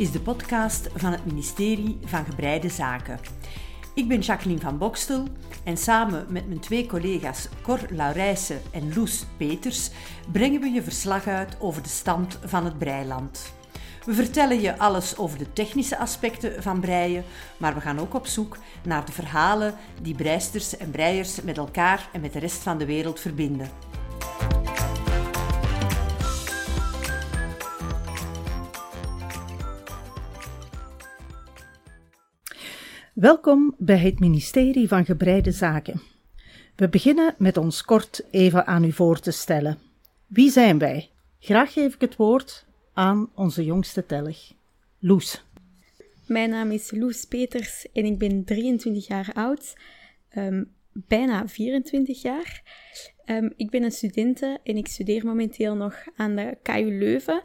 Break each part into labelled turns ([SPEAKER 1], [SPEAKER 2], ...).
[SPEAKER 1] is de podcast van het ministerie van Gebreide Zaken. Ik ben Jacqueline van Bokstel en samen met mijn twee collega's Cor Laurijsen en Loes Peters brengen we je verslag uit over de stand van het breiland. We vertellen je alles over de technische aspecten van breien, maar we gaan ook op zoek naar de verhalen die breisters en breiers met elkaar en met de rest van de wereld verbinden. Welkom bij het ministerie van Gebreide Zaken. We beginnen met ons kort even aan u voor te stellen. Wie zijn wij? Graag geef ik het woord aan onze jongste telg, Loes.
[SPEAKER 2] Mijn naam is Loes Peters en ik ben 23 jaar oud, um, bijna 24 jaar. Um, ik ben een studente en ik studeer momenteel nog aan de KU Leuven.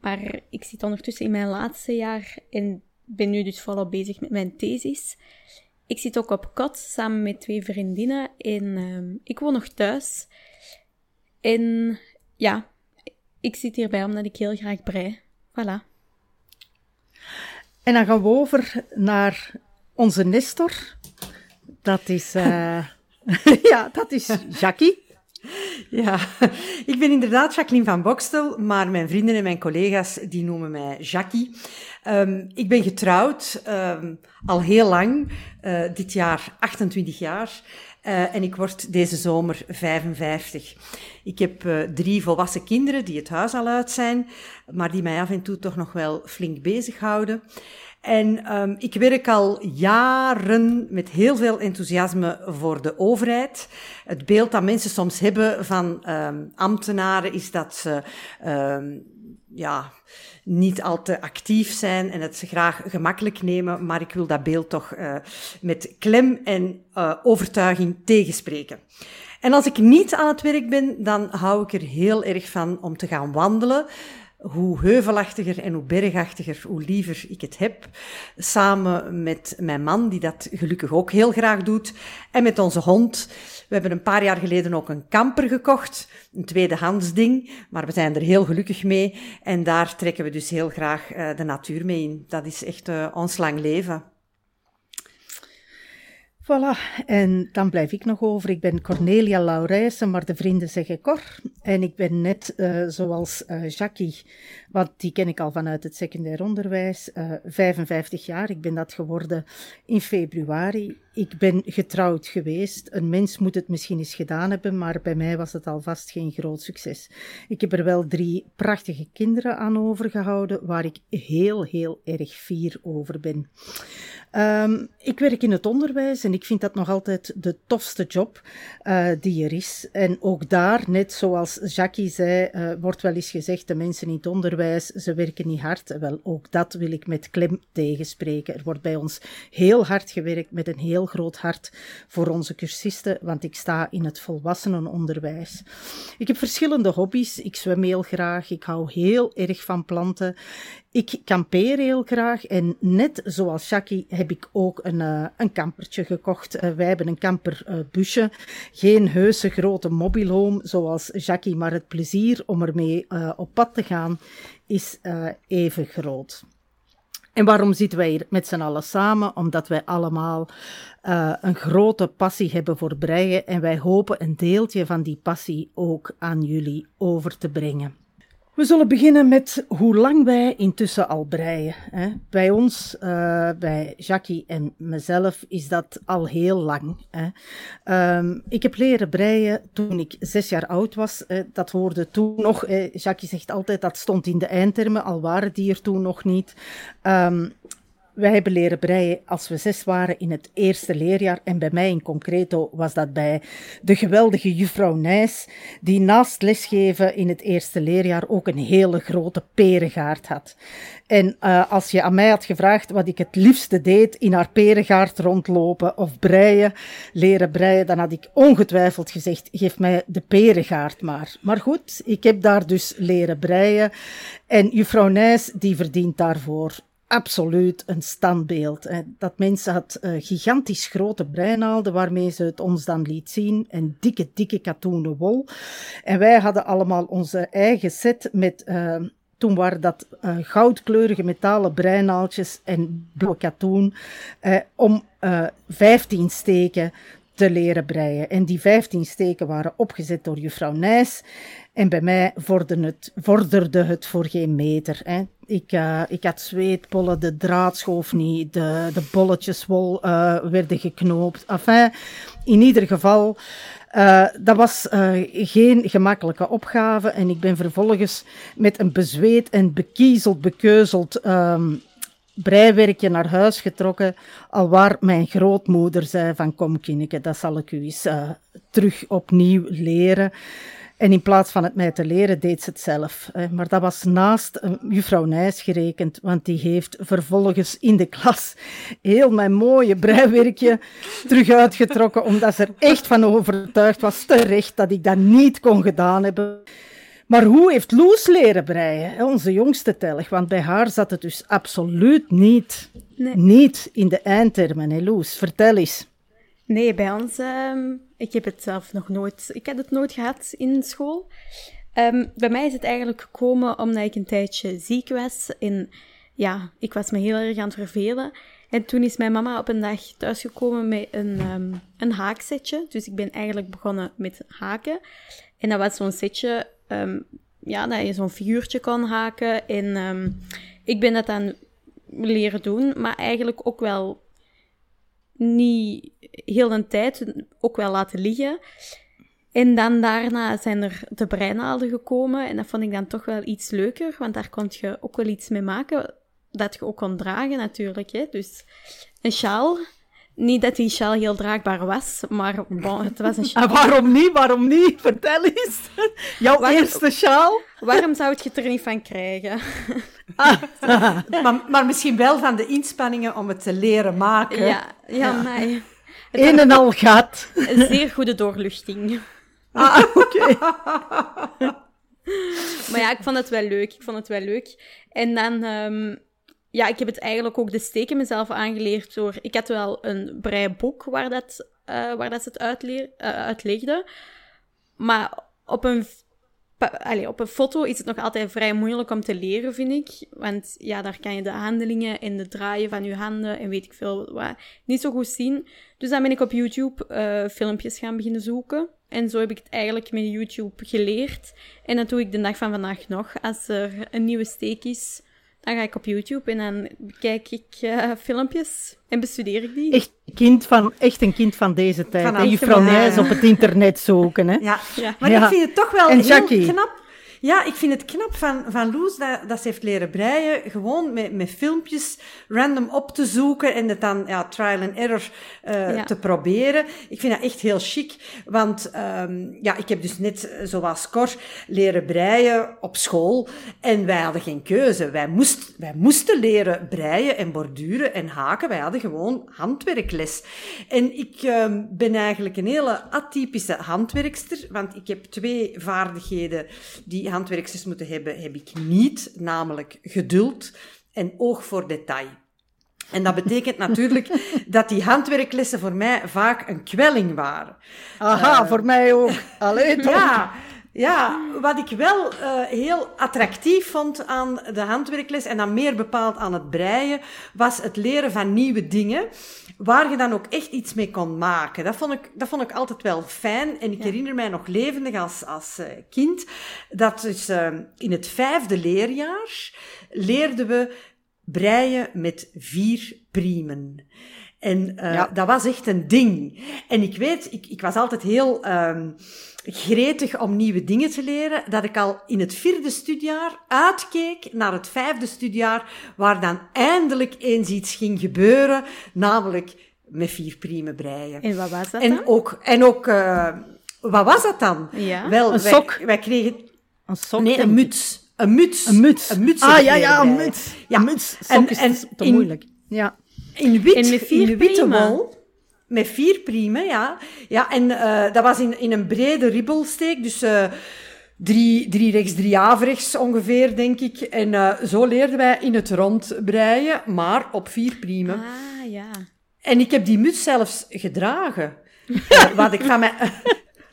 [SPEAKER 2] Maar ik zit ondertussen in mijn laatste jaar en ben nu dus volop bezig met mijn thesis. Ik zit ook op kot samen met twee vriendinnen en uh, ik woon nog thuis. En ja, ik zit hierbij omdat ik heel graag brei. Voilà.
[SPEAKER 1] En dan gaan we over naar onze Nestor. Dat is, uh, ja, dat is Jackie.
[SPEAKER 3] Ja, ik ben inderdaad Jacqueline van Bokstel, maar mijn vrienden en mijn collega's die noemen mij Jackie. Um, ik ben getrouwd um, al heel lang, uh, dit jaar 28 jaar. Uh, en ik word deze zomer 55. Ik heb uh, drie volwassen kinderen die het huis al uit zijn, maar die mij af en toe toch nog wel flink bezighouden. En um, ik werk al jaren met heel veel enthousiasme voor de overheid. Het beeld dat mensen soms hebben van um, ambtenaren is dat ze um, ja, niet al te actief zijn en het ze graag gemakkelijk nemen, maar ik wil dat beeld toch uh, met klem en uh, overtuiging tegenspreken. En als ik niet aan het werk ben, dan hou ik er heel erg van om te gaan wandelen hoe heuvelachtiger en hoe bergachtiger, hoe liever ik het heb. Samen met mijn man, die dat gelukkig ook heel graag doet, en met onze hond. We hebben een paar jaar geleden ook een camper gekocht, een tweedehands ding, maar we zijn er heel gelukkig mee. En daar trekken we dus heel graag uh, de natuur mee in. Dat is echt uh, ons lang leven.
[SPEAKER 1] Voilà, en dan blijf ik nog over. Ik ben Cornelia Laurijsen, maar de vrienden zeggen Cor. En ik ben net, uh, zoals uh, Jackie, want die ken ik al vanuit het secundair onderwijs, uh, 55 jaar. Ik ben dat geworden in februari. Ik ben getrouwd geweest. Een mens moet het misschien eens gedaan hebben, maar bij mij was het alvast geen groot succes. Ik heb er wel drie prachtige kinderen aan overgehouden, waar ik heel, heel erg fier over ben. Um, ik werk in het onderwijs en ik vind dat nog altijd de tofste job uh, die er is. En ook daar, net zoals Jackie zei, uh, wordt wel eens gezegd: de mensen in het onderwijs, ze werken niet hard. Wel, ook dat wil ik met klem tegenspreken. Er wordt bij ons heel hard gewerkt met een heel groot hart voor onze cursisten, want ik sta in het volwassenenonderwijs. Ik heb verschillende hobby's. Ik zwem heel graag. Ik hou heel erg van planten. Ik kampeer heel graag en net zoals Jackie heb ik ook een, uh, een kampertje gekocht. Uh, wij hebben een camperbusje. Uh, Geen heuse grote mobilhome zoals Jackie, maar het plezier om ermee op pad te gaan is even groot. En waarom zitten wij hier met z'n allen samen? Omdat wij allemaal een grote passie hebben voor breien en wij hopen een deeltje van die passie ook aan jullie over te brengen. We zullen beginnen met hoe lang wij intussen al breien. Hè. Bij ons, uh, bij Jackie en mezelf, is dat al heel lang. Hè. Um, ik heb leren breien toen ik zes jaar oud was. Dat hoorde toen nog. Jackie zegt altijd dat stond in de eindtermen, al waren die er toen nog niet. Um, wij hebben leren breien als we zes waren in het eerste leerjaar. En bij mij in concreto was dat bij de geweldige juffrouw Nijs, die naast lesgeven in het eerste leerjaar ook een hele grote perengaard had. En uh, als je aan mij had gevraagd wat ik het liefste deed in haar perengaard rondlopen of breien, leren breien, dan had ik ongetwijfeld gezegd, geef mij de perengaard maar. Maar goed, ik heb daar dus leren breien. En juffrouw Nijs, die verdient daarvoor absoluut een standbeeld. Dat mensen had uh, gigantisch grote breinaalden waarmee ze het ons dan liet zien en dikke, dikke katoenen wol. En wij hadden allemaal onze eigen set met uh, toen waren dat uh, goudkleurige metalen breinaaltjes en blauw katoen om uh, 15 steken te leren breien. En die 15 steken waren opgezet door juffrouw Nijs. En bij mij vorderde het, vorderde het voor geen meter. Hè. Ik, uh, ik had zweetbollen, de draad schoof niet, de, de bolletjes wol uh, werden geknoopt. Enfin, in ieder geval, uh, dat was geen gemakkelijke opgave. En ik ben vervolgens met een bezweet en bekiezeld, bekeuzeld um, breiwerkje naar huis getrokken, al waar mijn grootmoeder zei van kom kindje, dat zal ik u eens uh, terug opnieuw leren. En in plaats van het mij te leren, deed ze het zelf. Maar dat was naast uh, juffrouw Nijs gerekend, want die heeft vervolgens in de klas heel mijn mooie breiwerkje terug uitgetrokken, omdat ze er echt van overtuigd was, terecht, dat ik dat niet kon gedaan hebben. Maar hoe heeft Loes leren breien, onze jongste telg? Want bij haar zat het dus absoluut niet, nee. niet in de eindtermen, hè Loes? Vertel eens.
[SPEAKER 2] Nee, bij ons, um, ik heb het zelf nog nooit, ik heb het nooit gehad in school. Um, bij mij is het eigenlijk gekomen omdat ik een tijdje ziek was en ja, ik was me heel erg aan het vervelen. En toen is mijn mama op een dag thuisgekomen met een, um, een haaksetje. Dus ik ben eigenlijk begonnen met haken. En dat was zo'n setje um, ja, dat je zo'n figuurtje kan haken. En um, ik ben dat dan leren doen, maar eigenlijk ook wel niet heel een tijd, ook wel laten liggen. En dan daarna zijn er de breinaalden gekomen en dat vond ik dan toch wel iets leuker, want daar kon je ook wel iets mee maken dat je ook kon dragen natuurlijk. Hè? Dus een sjaal niet dat die sjaal heel draagbaar was, maar bon, het was een sjaal.
[SPEAKER 1] En waarom niet? Waarom niet? Vertel eens. Jouw waarom, eerste sjaal?
[SPEAKER 2] Waarom zou je het er niet van krijgen?
[SPEAKER 3] Ah. maar, maar, misschien wel van de inspanningen om het te leren maken.
[SPEAKER 2] Ja, ja, ja. nee.
[SPEAKER 1] Een en al gaat.
[SPEAKER 2] Een zeer goede doorluchting.
[SPEAKER 1] Ah, oké.
[SPEAKER 2] maar ja, ik vond het wel leuk. Ik vond het wel leuk. En dan... Um, ja, ik heb het eigenlijk ook de steken mezelf aangeleerd door... Ik had wel een breiboek waar, dat, uh, waar dat ze het uh, uitlegde. Maar op een, allez, op een foto is het nog altijd vrij moeilijk om te leren, vind ik. Want ja, daar kan je de handelingen en de draaien van je handen en weet ik veel wat niet zo goed zien. Dus dan ben ik op YouTube uh, filmpjes gaan beginnen zoeken. En zo heb ik het eigenlijk met YouTube geleerd. En dat doe ik de dag van vandaag nog. Als er een nieuwe steek is dan ga ik op YouTube en dan kijk ik uh, filmpjes en bestudeer ik die.
[SPEAKER 1] Echt, kind van, echt een kind van deze tijd. En juffrouw Nijs op het internet zoeken. Hè?
[SPEAKER 3] Ja, ja. maar ja. ik vind het toch wel en heel Jackie. knap ja, ik vind het knap van, van Loes dat, dat ze heeft leren breien. Gewoon met, met filmpjes random op te zoeken en het dan ja, trial and error uh, ja. te proberen. Ik vind dat echt heel chic. Want um, ja, ik heb dus net, zoals Cor, leren breien op school. En wij hadden geen keuze. Wij, moest, wij moesten leren breien en borduren en haken. Wij hadden gewoon handwerkles. En ik um, ben eigenlijk een hele atypische handwerkster. Want ik heb twee vaardigheden die handwerksters moeten hebben, heb ik niet, namelijk geduld en oog voor detail. En dat betekent natuurlijk dat die handwerklessen voor mij vaak een kwelling waren.
[SPEAKER 1] Aha, uh, voor mij ook. Allee, toch?
[SPEAKER 3] Ja, ja, wat ik wel uh, heel attractief vond aan de handwerkles, en dan meer bepaald aan het breien, was het leren van nieuwe dingen, waar je dan ook echt iets mee kon maken. Dat vond ik, dat vond ik altijd wel fijn. En ik ja. herinner mij nog levendig als, als uh, kind, dat dus uh, in het vijfde leerjaar leerden we breien met vier priemen. En uh, ja. dat was echt een ding. En ik weet, ik, ik was altijd heel um, gretig om nieuwe dingen te leren, dat ik al in het vierde studiejaar uitkeek naar het vijfde studiejaar, waar dan eindelijk eens iets ging gebeuren, namelijk met vier prime breien.
[SPEAKER 2] En wat was dat
[SPEAKER 3] en
[SPEAKER 2] dan?
[SPEAKER 3] Ook, en ook, uh, wat was dat dan?
[SPEAKER 2] Ja.
[SPEAKER 3] Wel,
[SPEAKER 1] een
[SPEAKER 3] wij,
[SPEAKER 1] sok.
[SPEAKER 3] Wij kregen...
[SPEAKER 1] Een sok?
[SPEAKER 3] Nee, een muts. Een muts.
[SPEAKER 1] Een muts.
[SPEAKER 3] Een muts.
[SPEAKER 1] Ah, ja, ja, een muts. Ja. Een muts. Sok
[SPEAKER 3] En-
[SPEAKER 1] is
[SPEAKER 3] en
[SPEAKER 1] te
[SPEAKER 3] in-
[SPEAKER 1] moeilijk. Ja.
[SPEAKER 3] In wit,
[SPEAKER 2] En met vier
[SPEAKER 3] in witte wol. Met vier priemen, ja. Ja, en uh, dat was in, in een brede ribbelsteek, dus uh, drie, drie rechts, drie averechts ongeveer, denk ik. En uh, zo leerden wij in het rond breien, maar op vier priemen.
[SPEAKER 2] Ah, ja.
[SPEAKER 3] En ik heb die muts zelfs gedragen. Eh, wat ik van mijn...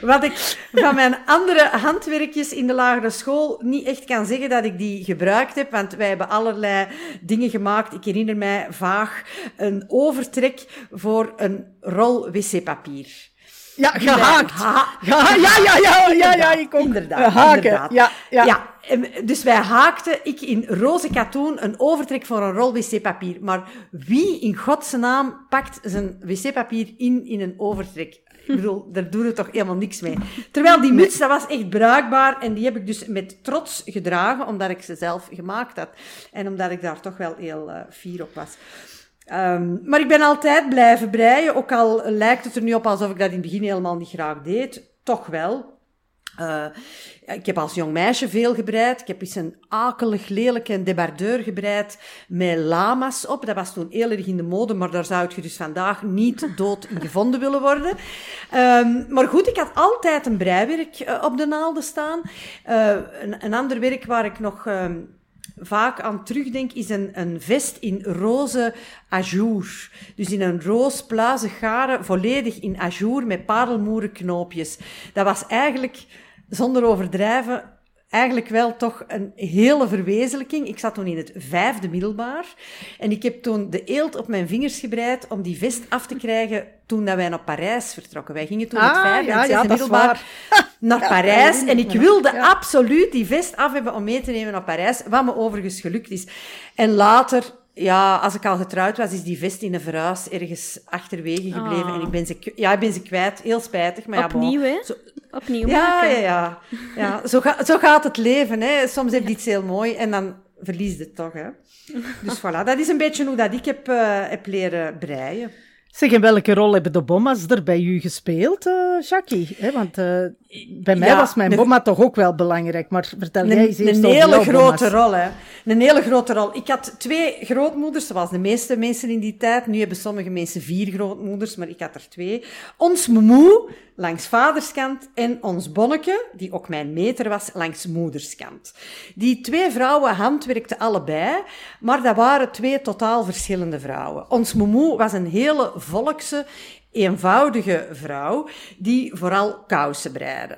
[SPEAKER 3] wat ik van mijn andere handwerkjes in de lagere school niet echt kan zeggen dat ik die gebruikt heb, want wij hebben allerlei dingen gemaakt. Ik herinner mij vaag een overtrek voor een rol wc-papier.
[SPEAKER 1] Ja, gehaakt. ja, ja, ja, ja, ja, ja, ik ook.
[SPEAKER 3] Inderdaad,
[SPEAKER 1] haken.
[SPEAKER 3] inderdaad.
[SPEAKER 1] Ja, ja.
[SPEAKER 3] ja, dus wij haakten, ik in roze katoen, een overtrek voor een rol wc-papier. Maar wie in godsnaam pakt zijn wc-papier in in een overtrek? Ik bedoel, daar doen we toch helemaal niks mee. Terwijl die muts, dat was echt bruikbaar. En die heb ik dus met trots gedragen, omdat ik ze zelf gemaakt had. En omdat ik daar toch wel heel uh, fier op was. Um, maar ik ben altijd blijven breien, ook al lijkt het er nu op alsof ik dat in het begin helemaal niet graag deed. Toch wel. Uh, ik heb als jong meisje veel gebreid. Ik heb eens een akelig, lelijke debardeur gebreid met lama's op. Dat was toen heel erg in de mode, maar daar zou je dus vandaag niet dood in gevonden willen worden. Um, maar goed, ik had altijd een breiwerk uh, op de naalden staan. Uh, een, een, ander werk waar ik nog... Um, vaak aan terugdenk, is een, een vest in roze ajour. Dus in een roos plazig garen, volledig in ajour met parelmoeren knoopjes. Dat was eigenlijk zonder overdrijven, eigenlijk wel toch een hele verwezenlijking. Ik zat toen in het vijfde middelbaar en ik heb toen de eelt op mijn vingers gebreid om die vest af te krijgen toen dat wij naar Parijs vertrokken. Wij gingen toen
[SPEAKER 1] ah,
[SPEAKER 3] het vijfde
[SPEAKER 1] ja,
[SPEAKER 3] en zesde
[SPEAKER 1] ja,
[SPEAKER 3] middelbaar naar
[SPEAKER 1] Ja,
[SPEAKER 3] Parijs.
[SPEAKER 1] ja,
[SPEAKER 3] En ik
[SPEAKER 1] ja.
[SPEAKER 3] wilde
[SPEAKER 1] Ja.
[SPEAKER 3] absoluut die vest af hebben om mee te nemen naar Parijs, wat me overigens gelukt is. En later... Ja, als ik al getrouwd was, is die vest in een verhuis ergens achterwege gebleven.
[SPEAKER 2] Ah.
[SPEAKER 3] En ik ben, ze, ja, ik ben ze kwijt. Heel spijtig. Maar ja, bon.
[SPEAKER 2] Opnieuw, hè?
[SPEAKER 3] Zo-
[SPEAKER 2] Opnieuw
[SPEAKER 3] ja,
[SPEAKER 2] maken.
[SPEAKER 3] ja, ja. ja zo, ga, zo gaat het leven. Hè. Soms heb je iets heel mooi en dan verlies je het toch. Hè. Dus voilà, dat is een beetje hoe dat ik heb, eh, heb leren breien.
[SPEAKER 1] Zeg, in welke rol hebben de bomma's er bij u gespeeld, eh Jackie? Hè, want eh, bij mij
[SPEAKER 3] Ja,
[SPEAKER 1] was mijn bomma toch ook wel belangrijk. Maar vertel jij eens
[SPEAKER 3] Een,
[SPEAKER 1] eerst
[SPEAKER 3] een
[SPEAKER 1] over
[SPEAKER 3] hele grote rol, hè. Een hele grote rol. Ik had twee grootmoeders, zoals de meeste mensen in die tijd. Nu hebben sommige mensen vier grootmoeders, maar ik had er twee. Ons moe langs vaderskant en ons bonneke, die ook mijn meter was, langs moederskant. Die twee vrouwen handwerkten allebei, maar dat waren twee totaal verschillende vrouwen. Ons moe was een hele volkse, eenvoudige vrouw, die vooral kousen breide.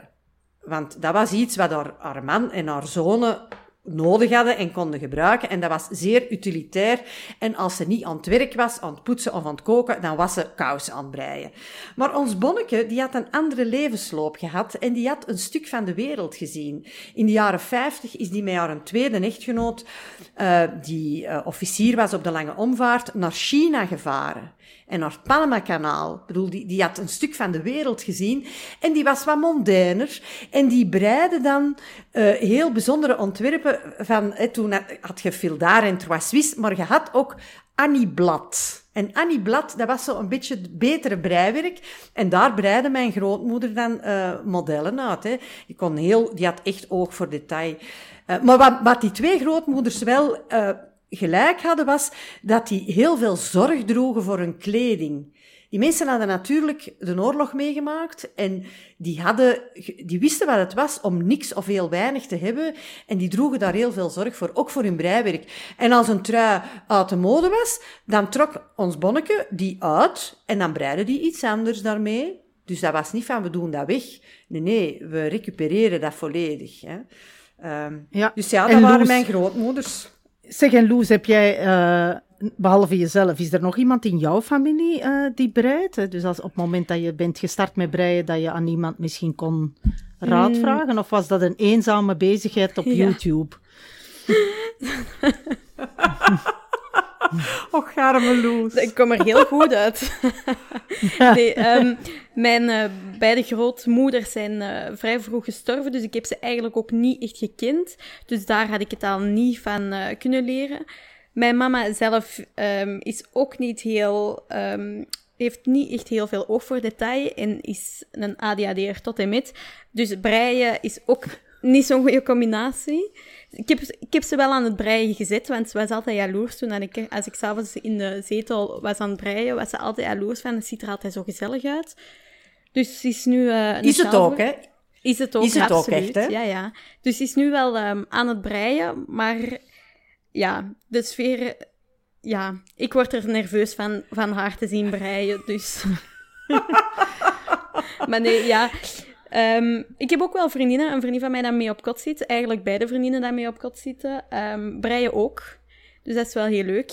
[SPEAKER 3] Want dat was iets wat haar, man en haar zonen nodig hadden en konden gebruiken. En dat was zeer utilitair. En als ze niet aan het werk was, aan het poetsen of aan het koken, dan was ze kousen aan het breien. Maar ons bonneke, die had een andere levensloop gehad en die had een stuk van de wereld gezien. In de jaren 50 is die met haar tweede echtgenoot, eh, die eh, officier was op de Lange Omvaart, naar China gevaren. En naar het Panama-kanaal. Bedoel, die, die had een stuk van de wereld gezien. En die was wat mondainer. En die breide dan eh, heel bijzondere ontwerpen van... eh, toen had, je Fildar en Trois Suisse, maar je had ook Annie Blad. En Annie Blad, dat was zo een beetje het betere breiwerk. En daar breide mijn grootmoeder dan eh, modellen uit. Hè. Die, kon heel, die had echt oog voor detail. Eh, maar wat, wat die twee grootmoeders wel... eh, gelijk hadden, was dat die heel veel zorg droegen voor hun kleding. Die mensen hadden natuurlijk de oorlog meegemaakt en die, hadden, die wisten wat het was om niks of heel weinig te hebben en die droegen daar heel veel zorg voor, ook voor hun breiwerk. En als een trui uit de mode was, dan trok ons bonneke die uit en dan breide die iets anders daarmee. Dus dat was niet van we doen dat weg. Nee, nee, we recupereren dat volledig. Hè.
[SPEAKER 1] Ja.
[SPEAKER 3] Dus ja,
[SPEAKER 1] En
[SPEAKER 3] dat waren
[SPEAKER 1] Loes-
[SPEAKER 3] mijn grootmoeders.
[SPEAKER 1] Zeg, en Loes, heb jij, eh, behalve jezelf, is er nog iemand in jouw familie eh, die breidt? Hè? Dus als op het moment dat je bent gestart met breien, dat je aan iemand misschien kon raad vragen? Of was dat een eenzame bezigheid op
[SPEAKER 2] Ja.
[SPEAKER 1] YouTube?
[SPEAKER 3] Och, arme Loes.
[SPEAKER 2] Ik kom er heel goed uit. nee, ehm, mijn eh, beide grootmoeders zijn eh, vrij vroeg gestorven, dus ik heb ze eigenlijk ook niet echt gekend. Dus daar had ik het al niet van eh, kunnen leren. Mijn mama zelf ehm, is ook niet heel... ehm, heeft niet echt heel veel oog voor detail en is een ADHD'er tot en met. Dus breien is ook niet zo'n goede combinatie. Ik heb, ik heb ze wel aan het breien gezet, want ze was altijd jaloers toen ik, als ik s'avonds in de zetel was aan het breien, was ze altijd jaloers van, het ziet er altijd zo gezellig uit. Dus ze is nu... een
[SPEAKER 3] Is het ook, hè?
[SPEAKER 2] Is het ook,
[SPEAKER 3] Is het ook
[SPEAKER 2] absoluut.
[SPEAKER 3] echt, hè?
[SPEAKER 2] Ja, ja. Dus ze is nu wel ehm, aan het breien, maar ja, de sfeer... Ja, ik word er nerveus van, van haar te zien breien, dus... maar nee, ja... Ehm, ik heb ook wel vriendinnen. Een vriendin van mij dat mee op kot zit. Eigenlijk beide vriendinnen dat mee op kot zitten. Um, breien ook. Dus dat is wel heel leuk.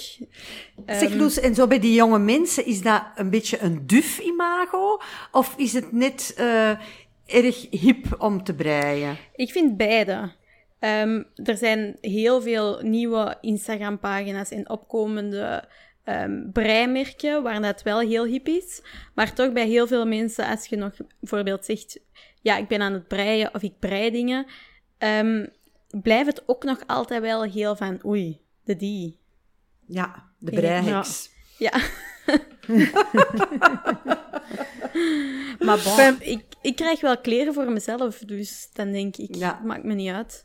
[SPEAKER 3] Zeg
[SPEAKER 2] Ehm,
[SPEAKER 3] Loes, en zo bij die jonge mensen, is dat een beetje een duf imago? Of is het net eh, erg hip om te breien?
[SPEAKER 2] Ik vind beide. Er zijn heel veel nieuwe Instagram-pagina's en opkomende ehm breimerken waar dat wel heel hip is. Maar toch bij heel veel mensen, als je nog bijvoorbeeld zegt, ja, ik ben aan het breien of ik brei dingen, ehm, blijft het ook nog altijd wel heel van, oei, de die.
[SPEAKER 3] Ja, de
[SPEAKER 2] Ja.
[SPEAKER 3] breiheks.
[SPEAKER 2] Ja. maar bon, ik, ik krijg wel kleren voor mezelf, dus dan denk ik,
[SPEAKER 3] Ja.
[SPEAKER 2] maakt me niet uit.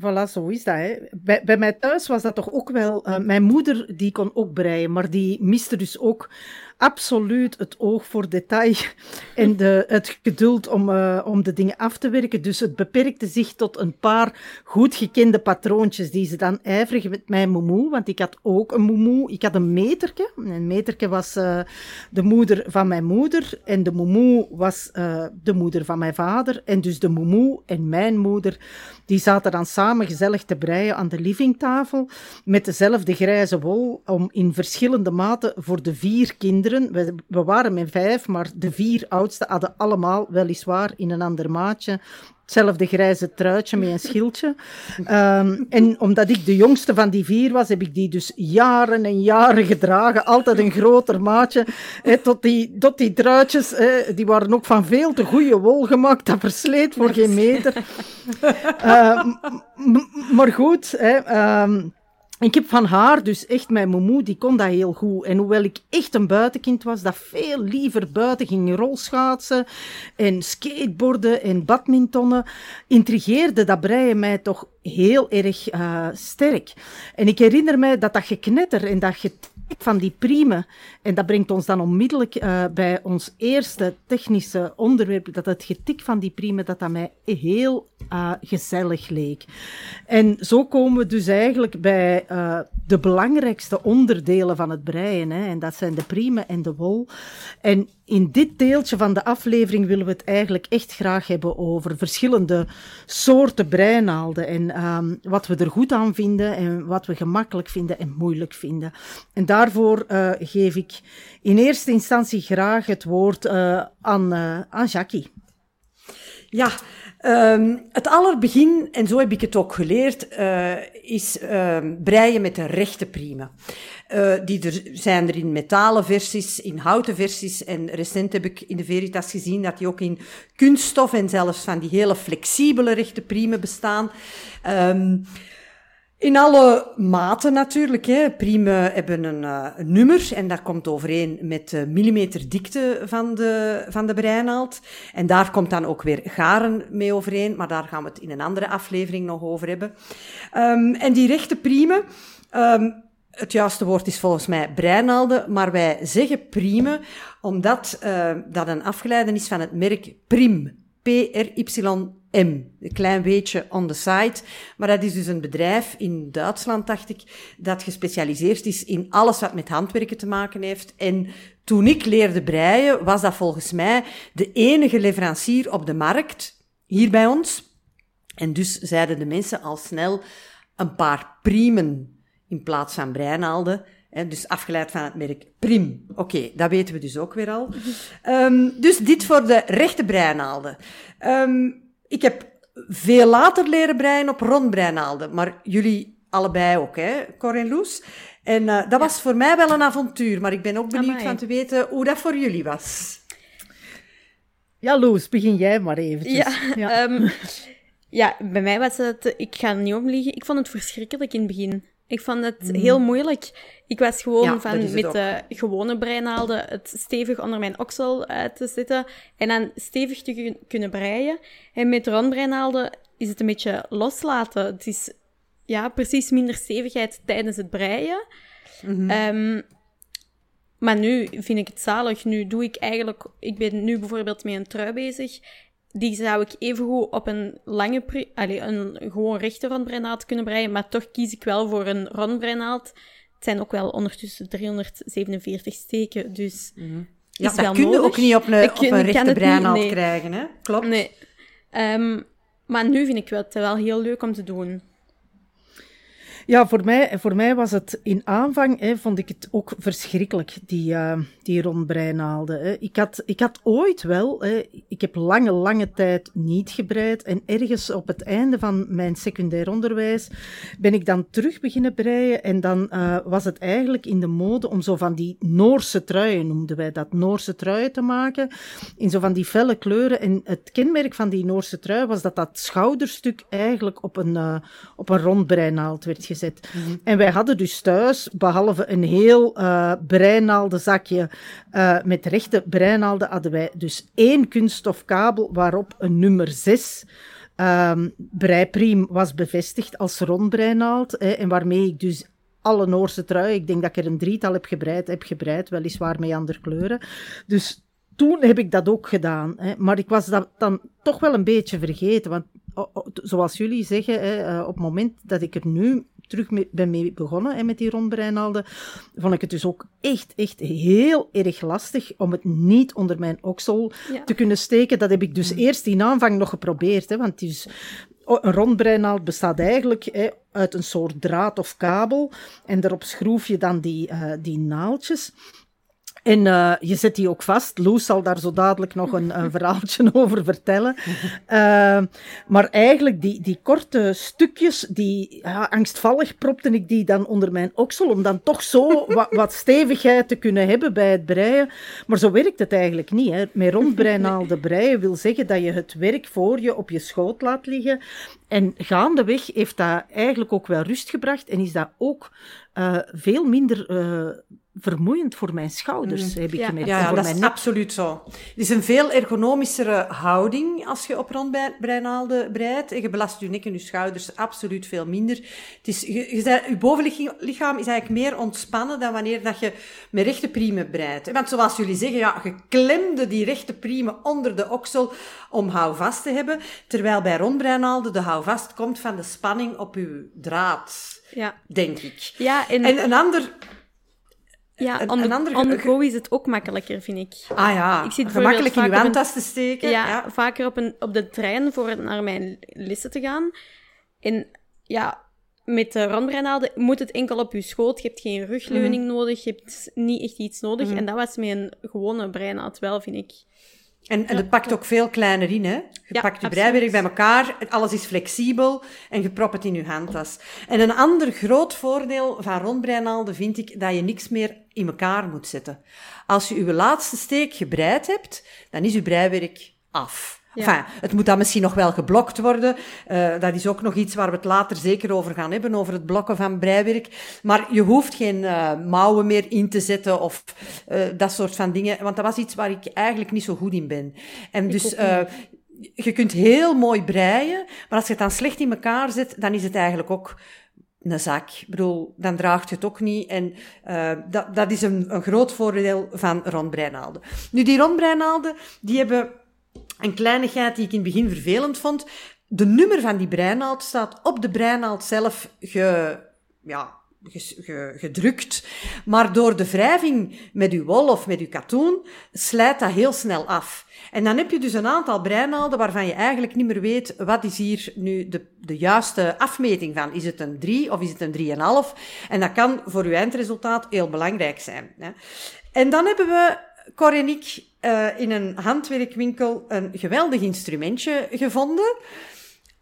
[SPEAKER 1] Voilà, zo is dat. Hè. Bij, bij mij thuis was dat toch ook wel... eh, mijn moeder die kon ook breien, maar die miste dus ook absoluut het oog voor detail en de, het geduld om, eh, om de dingen af te werken. Dus het beperkte zich tot een paar goed gekende patroontjes die ze dan ijverig met mijn moemoe, want ik had ook een moemoe. Ik had een meterke. Een meterke was eh, de moeder van mijn moeder en de moemoe was eh, de moeder van mijn vader. En dus de moemoe en mijn moeder, die zaten dan samen gezellig te breien aan de livingtafel met dezelfde grijze wol om in verschillende maten voor de vier kinderen. We, we waren met vijf, maar de vier oudste hadden allemaal weliswaar in een ander maatje hetzelfde grijze truitje met een schildje. Ehm, en omdat ik de jongste van die vier was, heb ik die dus jaren en jaren gedragen. Altijd een groter maatje. Tot, die, tot die truitjes, die waren ook van veel te goede wol gemaakt. Dat versleet voor geen meter. Eh, m- m- maar goed, ehm, ik heb van haar dus echt, mijn moemoe, die kon dat heel goed. En hoewel ik echt een buitenkind was, dat veel liever buiten ging rolschaatsen en skateboarden en badmintonnen, intrigeerde dat breien mij toch heel erg eh, sterk. En ik herinner mij dat dat geknetter en dat getik van die priemen, en dat brengt ons dan onmiddellijk eh, bij ons eerste technische onderwerp, dat het getik van die priemen, dat dat mij heel eh, gezellig leek. En zo komen we dus eigenlijk bij eh, de belangrijkste onderdelen van het breien. Hè, en dat zijn de priemen en de wol. En in dit deeltje van de aflevering willen we het eigenlijk echt graag hebben over verschillende soorten breinaalden. En ehm, wat we er goed aan vinden en wat we gemakkelijk vinden en moeilijk vinden. En daarvoor eh, geef ik in eerste instantie graag het woord aan, aan Jackie.
[SPEAKER 3] Ja, ehm, het allerbegin, en zo heb ik het ook geleerd, eh, is ehm, breien met de rechte priemen. Eh, die er zijn er in metalen versies, in houten versies. En recent heb ik in de Veritas gezien dat die ook in kunststof en zelfs van die hele flexibele rechte priemen bestaan. Ehm, in alle maten natuurlijk. Hè. Priemen hebben een, een nummer en dat komt overeen met de millimeter dikte van de, van de breinaald. En daar komt dan ook weer garen mee overeen, maar daar gaan we het in een andere aflevering nog over hebben. Ehm, en die rechte priemen, ehm, het juiste woord is volgens mij breinaalden, maar wij zeggen priemen omdat eh, dat een afgeleide is van het merk Prim. P-R-Y-M. Een klein beetje on the side. Maar dat is dus een bedrijf in Duitsland, dacht ik, dat gespecialiseerd is in alles wat met handwerken te maken heeft. En toen ik leerde breien, was dat volgens mij de enige leverancier op de markt, hier bij ons. En dus zeiden de mensen al snel een paar priemen in plaats van breinaalden. Hè, dus afgeleid van het merk Prim. Oké, dat weten we dus ook weer al. Ehm, dus dit voor de rechte breinaalden. Ehm, ik heb veel later leren breien op rondbreinaalden, maar jullie allebei ook, hè, Cor en Loes. En eh, dat was voor mij wel een avontuur, maar ik ben ook benieuwd
[SPEAKER 2] Amai.
[SPEAKER 3] van te weten hoe dat voor jullie was.
[SPEAKER 1] Ja, Loes, begin jij maar eventjes.
[SPEAKER 2] Ja, ja. ja, bij mij was het... Ik ga er niet om liegen. Ik vond het verschrikkelijk in het begin. Ik vond het heel moeilijk. Ik was gewoon
[SPEAKER 3] Ja,
[SPEAKER 2] van met
[SPEAKER 3] ook.
[SPEAKER 2] de gewone breinaalden het stevig onder mijn oksel uit te zetten en dan stevig te kun- kunnen breien. En met rondbreinaalden is het een beetje loslaten. Het is ja, precies minder stevigheid tijdens het breien. Ehm, maar nu vind ik het zalig. Nu doe ik eigenlijk... Ik ben nu bijvoorbeeld met een trui bezig. Die zou ik evengoed op een lange... Allee, een gewoon rechte rondbreinaald kunnen breien. Maar toch kies ik wel voor een rondbreinaald. Het zijn ook wel ondertussen 347 steken. Dus
[SPEAKER 3] Ja,
[SPEAKER 2] is
[SPEAKER 3] dat
[SPEAKER 2] wel
[SPEAKER 3] kun je ook niet op een, op een rechte breinaald
[SPEAKER 2] nee.
[SPEAKER 3] krijgen, hè? Klopt.
[SPEAKER 2] Nee. Ehm, maar nu vind ik het wel heel leuk om te doen.
[SPEAKER 1] Ja, voor mij, voor mij was het in aanvang, hè, vond ik het ook verschrikkelijk, die, eh die rondbreinaalden. Ik, had, ik had ooit wel, hè, ik heb lange, lange tijd niet gebreid. En ergens op het einde van mijn secundair onderwijs ben ik dan terug beginnen breien. En dan eh, was het eigenlijk in de mode om zo van die Noorse truien, noemden wij dat, Noorse truien te maken. In zo van die felle kleuren. En het kenmerk van die Noorse trui was dat dat schouderstuk eigenlijk op een, eh, op een rondbreinaald werd gezet. En wij hadden dus thuis, behalve een heel eh breinaaldenzakje eh, met rechte breinaalden, hadden wij dus één kunststofkabel waarop een nummer 6 ehm breipriem was bevestigd als rondbreinaald. Hè, en waarmee ik dus alle Noorse truien, ik denk dat ik er een drietal heb gebreid, heb gebreid, weliswaar met andere kleuren. Dus toen heb ik dat ook gedaan. Hè. Maar ik was dat dan toch wel een beetje vergeten. Want zoals jullie zeggen, hè, eh, op het moment dat ik er nu terug mee, ben mee begonnen met die rondbreinaalden, vond ik het dus ook echt, echt heel erg lastig om het niet onder mijn oksel
[SPEAKER 2] Ja.
[SPEAKER 1] te kunnen steken. Dat heb ik dus eerst in aanvang nog geprobeerd. Hè, want o- een rondbreinaald bestaat eigenlijk hè, uit een soort draad of kabel. En daarop schroef je dan die, eh, die naaldjes. En eh, je zet die ook vast. Loes zal daar zo dadelijk nog een, een verhaaltje over vertellen. Eh, maar eigenlijk, die, die korte stukjes, die ja, angstvallig propte ik die dan onder mijn oksel, om dan toch zo wat, wat stevigheid te kunnen hebben bij het breien. Maar zo werkt het eigenlijk niet. Hè. Met rondbreinaalde breien wil zeggen dat je het werk voor je op je schoot laat liggen. En gaandeweg heeft dat eigenlijk ook wel rust gebracht en is dat ook eh, veel minder vermoeiend voor mijn schouders, heb ik
[SPEAKER 2] Ja.
[SPEAKER 1] gemerkt.
[SPEAKER 3] Ja, dat
[SPEAKER 1] mijn
[SPEAKER 3] is absoluut zo. Het is een veel ergonomischere houding als je op rondbreinaalden breidt. En je belast je nek en je schouders absoluut veel minder. Het is, je, je, je bovenlichaam is eigenlijk meer ontspannen dan wanneer dat je met rechte priemen breidt. Want zoals jullie zeggen, ja, je klemde die rechte priemen onder de oksel om houvast te hebben. Terwijl bij rondbreinaalden de houvast komt van de spanning op je draad,
[SPEAKER 2] Ja,
[SPEAKER 3] denk ik.
[SPEAKER 2] ja en,
[SPEAKER 3] En een ander...
[SPEAKER 2] ja
[SPEAKER 3] een-
[SPEAKER 2] on, the, on go is het ook makkelijker, vind ik.
[SPEAKER 3] Ah ja,
[SPEAKER 2] Ik zit
[SPEAKER 3] gemakkelijk in
[SPEAKER 2] een-
[SPEAKER 3] handtas te steken.
[SPEAKER 2] Ja,
[SPEAKER 3] ja.
[SPEAKER 2] vaker op, een, op de trein voor naar mijn lessen te gaan. En ja, met de rondbreinaalden moet het enkel op je schoot. Je hebt geen rugleuning
[SPEAKER 3] Mhm.
[SPEAKER 2] nodig, je hebt niet echt iets nodig. En dat was met een gewone breinaald wel, vind ik.
[SPEAKER 3] En, en het pakt ook veel kleiner in, hè? Je
[SPEAKER 2] Ja,
[SPEAKER 3] pakt je breiwerk bij elkaar, alles is flexibel en je propt het in je handtas. En een ander groot voordeel van rondbreinaalden vind ik dat je niks meer in elkaar moet zetten. Als je je laatste steek gebreid hebt, dan is je breiwerk af.
[SPEAKER 2] Ja.
[SPEAKER 3] Enfin, het moet dan misschien nog wel geblokt worden. Eh, dat is ook nog iets waar we het later zeker over gaan hebben, over het blokken van breiwerk. Maar je hoeft geen eh, mouwen meer in te zetten of eh, dat soort van dingen. Want dat was iets waar ik eigenlijk niet zo goed in ben. En dus... je kunt heel mooi breien, maar als je het dan slecht in elkaar zet, dan is het eigenlijk ook een zak. Ik bedoel, dan draagt je het ook niet. En dat, dat is een, een groot voordeel van rondbreinaalden. Nu, die rondbreinaalden, die hebben een kleinigheid die ik in het begin vervelend vond. De nummer van die breinaald staat op de breinaald zelf ge, ja, gedrukt. Maar door de wrijving met uw wol of met uw katoen slijt dat heel snel af. En dan heb je dus een aantal breinaalden waarvan je eigenlijk niet meer weet wat is hier nu de, de juiste afmeting van. Is het een 3 of is het een 3,5? En dat kan voor uw eindresultaat heel belangrijk zijn. En dan hebben we, Cor en ik, eh, in een handwerkwinkel een geweldig instrumentje gevonden.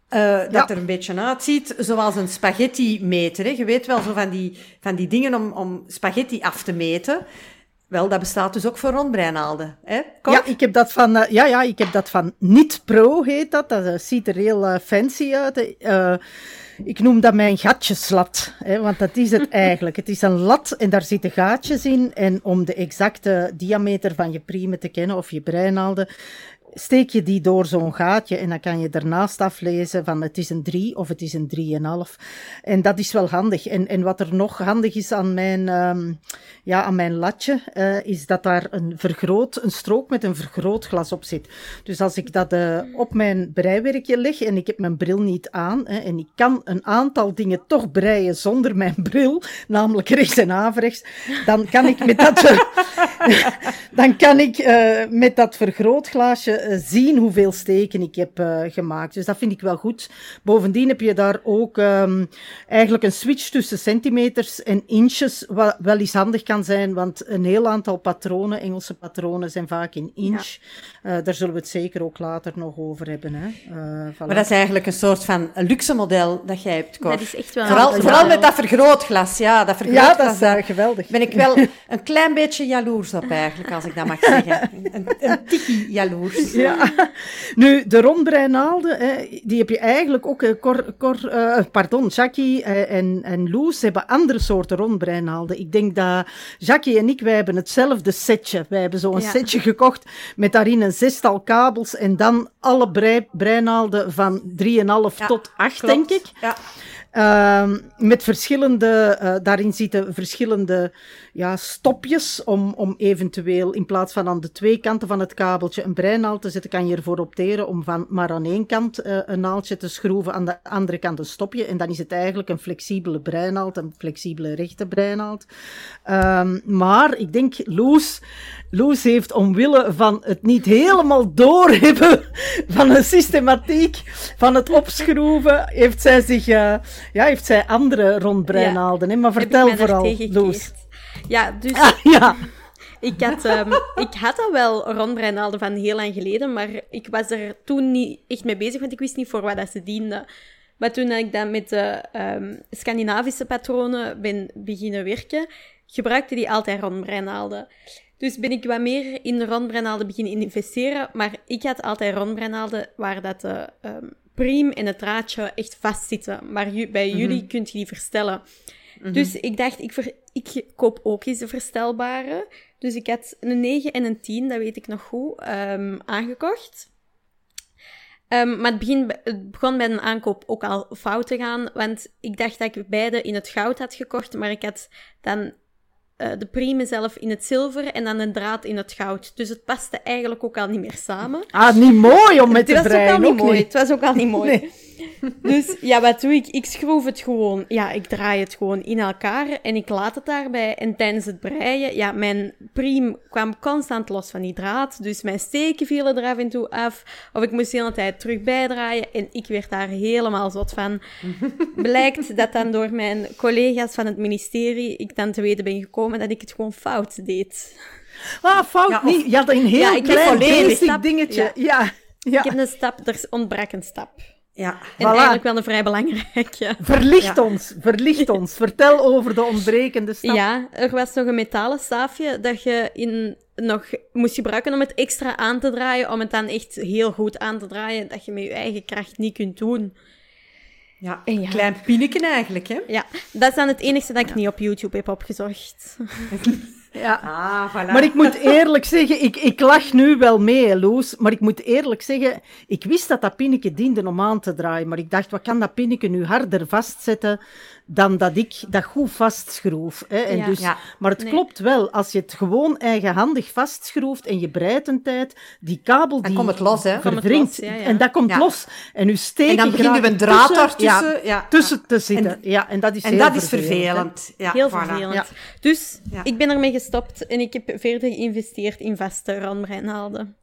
[SPEAKER 3] Eh, dat
[SPEAKER 1] Ja.
[SPEAKER 3] er een beetje uitziet zoals een spaghetti-meter. Hè. Je weet wel, zo van die, van die dingen om, om spaghetti af te meten. Wel, dat bestaat dus ook voor rondbreinaalden. Hè?
[SPEAKER 1] Ja, ik heb dat van, eh, ja, ja, ik heb dat van Niet Pro, heet dat. Dat eh, ziet er heel eh, fancy uit. Ik noem dat mijn gatjeslat, hè, want dat is het eigenlijk. Het is een lat en daar zitten gaatjes in. En om de exacte diameter van je priemen te kennen, of je breinaalden, steek je die door zo'n gaatje en dan kan je ernaast aflezen van het is een 3 of het is een 3,5. En dat is wel handig. En, en wat er nog handig is aan mijn, um, ja, aan mijn latje, uh, is dat daar een, vergroot, een strook met een vergrootglas op zit. Dus als ik dat uh, op mijn breiwerkje leg en ik heb mijn bril niet aan hè, en ik kan een aantal dingen toch breien zonder mijn bril, namelijk rechts en averechts, dan kan ik met dat, dan kan ik uh, met dat vergrootglasje zien hoeveel steken ik heb uh, gemaakt. Dus dat vind ik wel goed. Bovendien heb je daar ook um, eigenlijk een switch tussen centimeters en inches, wat wel eens handig kan zijn, want een heel aantal patronen, Engelse patronen, zijn vaak in inch. Ja. daar zullen we het zeker ook later nog over hebben. Hè.
[SPEAKER 3] Voilà. Maar dat is eigenlijk een soort van luxe model dat jij hebt, Cor.
[SPEAKER 2] Dat is echt wel
[SPEAKER 3] Vooral, vooral met dat vergrootglas, ja. Dat vergrootglas,
[SPEAKER 1] ja, dat is uh, geweldig.
[SPEAKER 3] Ben ik wel een klein beetje jaloers op eigenlijk, als ik dat mag zeggen. Een, een tikkie jaloers.
[SPEAKER 1] Ja. Nu, de rondbreinaalden, hè, die heb je eigenlijk ook... Uh, cor, cor, uh, pardon, Jackie en, en Loes hebben andere soorten rondbreinaalden. Ik denk dat Jackie en ik, wij hebben hetzelfde setje. Wij hebben zo'n ja. setje gekocht met daarin een zestal kabels en dan alle brei, breinaalden van 3,5 ja, tot 8, klopt. denk ik.
[SPEAKER 3] Ja.
[SPEAKER 1] Uh, met verschillende, uh, daarin zitten verschillende ja, stopjes om, om eventueel in plaats van aan de twee kanten van het kabeltje een breinaald te zetten, kan je ervoor opteren om van maar aan één kant uh, een naaldje te schroeven, aan de andere kant een stopje. En dan is het eigenlijk een flexibele breinaald, een flexibele rechte breinaald. Um, maar ik denk, Loes, Loes heeft omwille van het niet helemaal doorhebben van een systematiek van het opschroeven, heeft zij zich, uh, ja, heeft zij andere rondbreinaalden. Ja, maar vertel vooral, Loes.
[SPEAKER 2] Ja, dus...
[SPEAKER 1] Ah, ja.
[SPEAKER 2] Ik had, um, ik had al wel rondbreinaalden van heel lang geleden, maar ik was er toen niet echt mee bezig, want ik wist niet voor wat dat ze dienden. Maar toen ik dan met de um, Scandinavische patronen ben beginnen werken, gebruikte die altijd rondbreinaalden. Dus ben ik wat meer in de rondbreinaalden beginnen investeren, maar ik had altijd rondbreinaalden waar dat de um, priem en het draadje echt vastzitten. Maar bij jullie mm -hmm. kunt je die verstellen. Mm -hmm. Dus ik dacht, ik, ver, ik koop ook eens de verstelbare. Dus ik had een 9 en een 10, dat weet ik nog goed, um, aangekocht. Um, maar het, begin, het begon bij een aankoop ook al fout te gaan, want ik dacht dat ik beide in het goud had gekocht, maar ik had dan uh, de prime zelf in het zilver en dan een draad in het goud. Dus het paste eigenlijk ook al niet meer samen.
[SPEAKER 1] Ah, niet mooi om met te breien.
[SPEAKER 2] Het was ook al niet mooi. Het was ook al niet mooi. Nee. Dus ja, wat doe ik? Ik schroef het gewoon. Ja, ik draai het gewoon in elkaar en ik laat het daarbij. En tijdens het breien, ja, mijn priem kwam constant los van die draad. Dus mijn steken vielen er af en toe af. Of ik moest de hele tijd terug bijdraaien. En ik werd daar helemaal zot van. Blijkt dat dan door mijn collega's van het ministerie ik dan te weten ben gekomen dat ik het gewoon fout deed.
[SPEAKER 1] Ah, fout ja, of, niet. Je had een heel ja, klein basic dingetje. Ja. ja. Ja.
[SPEAKER 2] Ik heb een stap, er ontbrak een stap.
[SPEAKER 3] Ja,
[SPEAKER 2] en voilà. eigenlijk wel een vrij belangrijke.
[SPEAKER 1] Verlicht ja. ons, verlicht ons. Vertel over de ontbrekende stap.
[SPEAKER 2] Ja, er was nog een metalen staafje dat je in, nog moest gebruiken om het extra aan te draaien, om het dan echt heel goed aan te draaien, dat je met je eigen kracht niet kunt doen.
[SPEAKER 3] Ja, een ja. klein pinneken eigenlijk, hè?
[SPEAKER 2] Ja, dat is dan het enige dat ik ja. niet op YouTube heb opgezocht.
[SPEAKER 1] Ja, ah, voilà. maar ik moet eerlijk zeggen, ik, ik lach nu wel mee, Loes, maar ik moet eerlijk zeggen, ik wist dat dat pinneke diende om aan te draaien, maar ik dacht, wat kan dat pinneke nu harder vastzetten dan dat ik dat goed vastschroef. Hè? En
[SPEAKER 2] ja,
[SPEAKER 1] dus,
[SPEAKER 2] ja.
[SPEAKER 1] Maar het nee. klopt wel, als je het gewoon eigenhandig vastschroeft en je breidt een tijd, die kabel die
[SPEAKER 3] dan komt het los, hè?
[SPEAKER 2] Los, ja,
[SPEAKER 1] en dat komt los. En u steekt
[SPEAKER 3] En dan begint u een draad tussen,
[SPEAKER 1] ja, tussen te zitten. En, ja, en dat is,
[SPEAKER 3] en dat is vervelend.
[SPEAKER 2] Ja, heel voilà. vervelend. Dus ik ben ermee gestopt en ik heb verder geïnvesteerd in vaste randbreinaalden.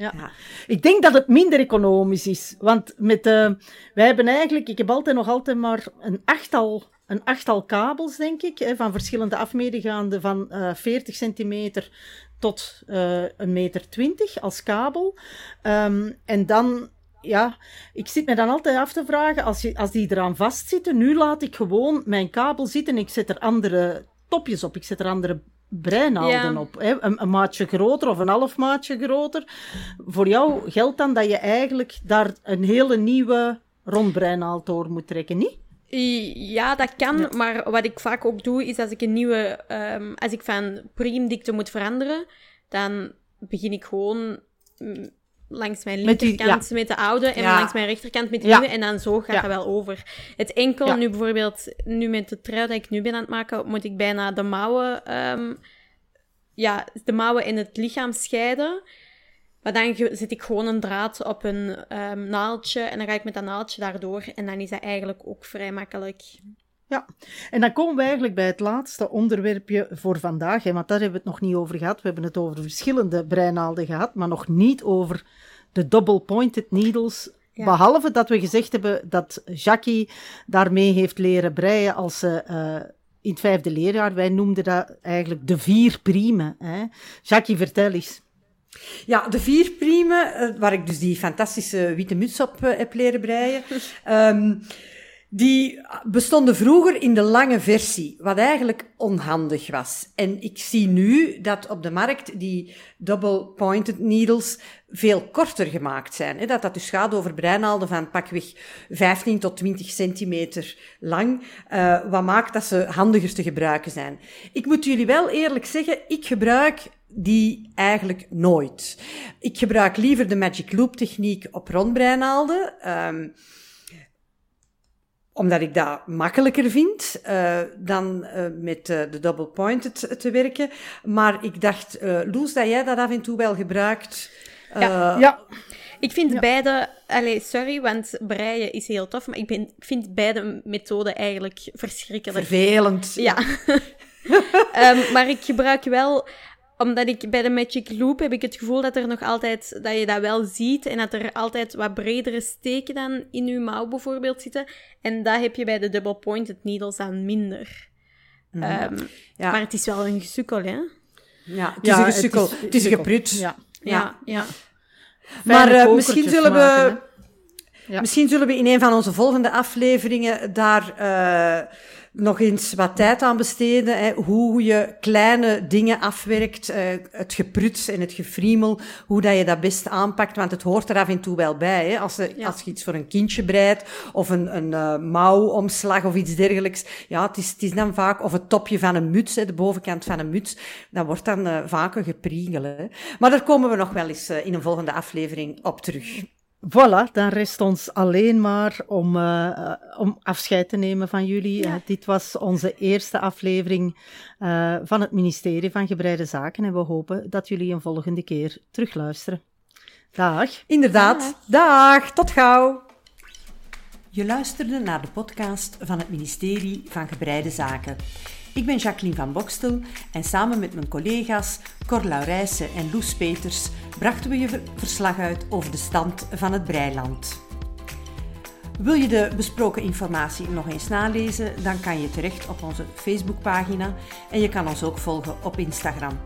[SPEAKER 1] Ja. Ik denk dat het minder economisch is. Want met, uh, wij hebben eigenlijk, ik heb altijd nog altijd maar een achttal, een achttal kabels, denk ik, van verschillende afmeten gaande van uh, 40 centimeter tot uh, een meter 20 als kabel. Um, en dan, ja, ik zit me dan altijd af te vragen, als, je, als die eraan vastzitten, nu laat ik gewoon mijn kabel zitten en ik zet er andere topjes op, ik zet er andere breinaalden ja. op. Hè? Een, een, maatje groter of een half maatje groter. Voor jou geldt dan dat je eigenlijk daar een hele nieuwe rondbreinaald door moet trekken, niet?
[SPEAKER 2] Ja, dat kan, ja. maar wat ik vaak ook doe, is als ik een nieuwe, um, als ik van priemdikte moet veranderen, dan begin ik gewoon langs mijn
[SPEAKER 1] Met die-
[SPEAKER 2] linkerkant met de oude en langs mijn rechterkant met de nieuwe. En dan zo gaat dat wel over. Het enkel, nu bijvoorbeeld, nu met de trui dat ik nu ben aan het maken, moet ik bijna de mouwen, ehm, ja, de mouwen en het lichaam scheiden. Maar dan zet ik gewoon een draad op een ehm, naaldje en dan ga ik met dat naaldje daardoor. En dan is dat eigenlijk ook vrij makkelijk.
[SPEAKER 1] Ja, en dan komen we eigenlijk bij het laatste onderwerpje voor vandaag. Hè, want daar hebben we het nog niet over gehad. We hebben het over verschillende breinaalden gehad, maar nog niet over de double-pointed needles.
[SPEAKER 2] Ja.
[SPEAKER 1] Behalve dat we gezegd hebben dat Jackie daarmee heeft leren breien als ze eh, in het vijfde leerjaar, wij noemden dat eigenlijk de vier priemen. Hè. Jackie, vertel eens.
[SPEAKER 3] Ja, de vier priemen, eh, waar ik dus die fantastische witte muts op eh, heb leren breien, ehm, die bestonden vroeger in de lange versie, wat eigenlijk onhandig was. En ik zie nu dat op de markt die double-pointed needles veel korter gemaakt zijn. Dat dat dus gaat over breinaalden van pakweg 15 tot 20 centimeter lang, eh, wat maakt dat ze handiger te gebruiken zijn. Ik moet jullie wel eerlijk zeggen, ik gebruik die eigenlijk nooit. Ik gebruik liever de Magic Loop techniek op rondbreinaalden. Omdat ik dat makkelijker vind eh, dan eh, met eh, de double pointed te werken. Maar ik dacht, eh Loes, dat jij dat af en toe wel gebruikt. Eh,
[SPEAKER 1] ja,
[SPEAKER 2] Ik vind
[SPEAKER 1] Ja.
[SPEAKER 2] beide, allee, sorry, want breien is heel tof, maar ik, ben, ik vind beide methoden eigenlijk verschrikkelijk.
[SPEAKER 3] Vervelend.
[SPEAKER 2] Ja. Ehm, maar ik gebruik wel, omdat ik bij de Magic Loop heb ik het gevoel dat er nog altijd, dat je dat wel ziet en dat er altijd wat bredere steken dan in je mouw bijvoorbeeld zitten. En dat heb je bij de double pointed needles dan minder. Ehm,
[SPEAKER 3] Ja.
[SPEAKER 2] Maar het is wel een gesukkel, hè?
[SPEAKER 3] Ja, het is
[SPEAKER 1] ja,
[SPEAKER 3] een gesukkel. Het is, een
[SPEAKER 1] sukkel.
[SPEAKER 3] geprut.
[SPEAKER 1] Ja.
[SPEAKER 2] Ja, ja.
[SPEAKER 3] Maar eh, misschien, zullen we,
[SPEAKER 1] maken,
[SPEAKER 3] misschien zullen we in een van onze volgende afleveringen daar eh, nog eens wat tijd aan besteden. Hè, hoe je kleine dingen afwerkt, eh, het geprut en het gefriemel, hoe dat je dat best aanpakt, want het hoort er af en toe wel bij. Hè. Als, je,
[SPEAKER 2] Ja.
[SPEAKER 3] als je iets voor een kindje breidt, of een, een eh, mouwomslag of iets dergelijks, ja, het is, het is dan vaak, of het topje van een muts, hè, de bovenkant van een muts, dat wordt dan eh, vaak een gepriegel. Hè. Maar daar komen we nog wel eens eh, in een volgende aflevering op terug.
[SPEAKER 1] Voilà, dan rest ons alleen maar om, eh, eh, om afscheid te nemen van jullie.
[SPEAKER 2] Ja.
[SPEAKER 1] Eh, dit was onze eerste aflevering eh, van het ministerie van Gebreide Zaken en we hopen dat jullie een volgende keer terugluisteren. Dag.
[SPEAKER 3] Inderdaad. Dag, tot gauw. Je luisterde naar de podcast van het ministerie van Gebreide Zaken. Ik ben Jacqueline van Bokstel en samen met mijn collega's Cor Laurijsen en Loes Peters brachten we je ver- verslag uit over de stand van het breiland. Wil je de besproken informatie nog eens nalezen, dan kan je terecht op onze Facebookpagina en je kan ons ook volgen op Instagram.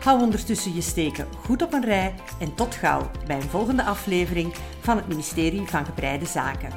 [SPEAKER 3] Hou ondertussen je steken goed op een rij en tot gauw bij een volgende aflevering van het ministerie van Gebreide Zaken.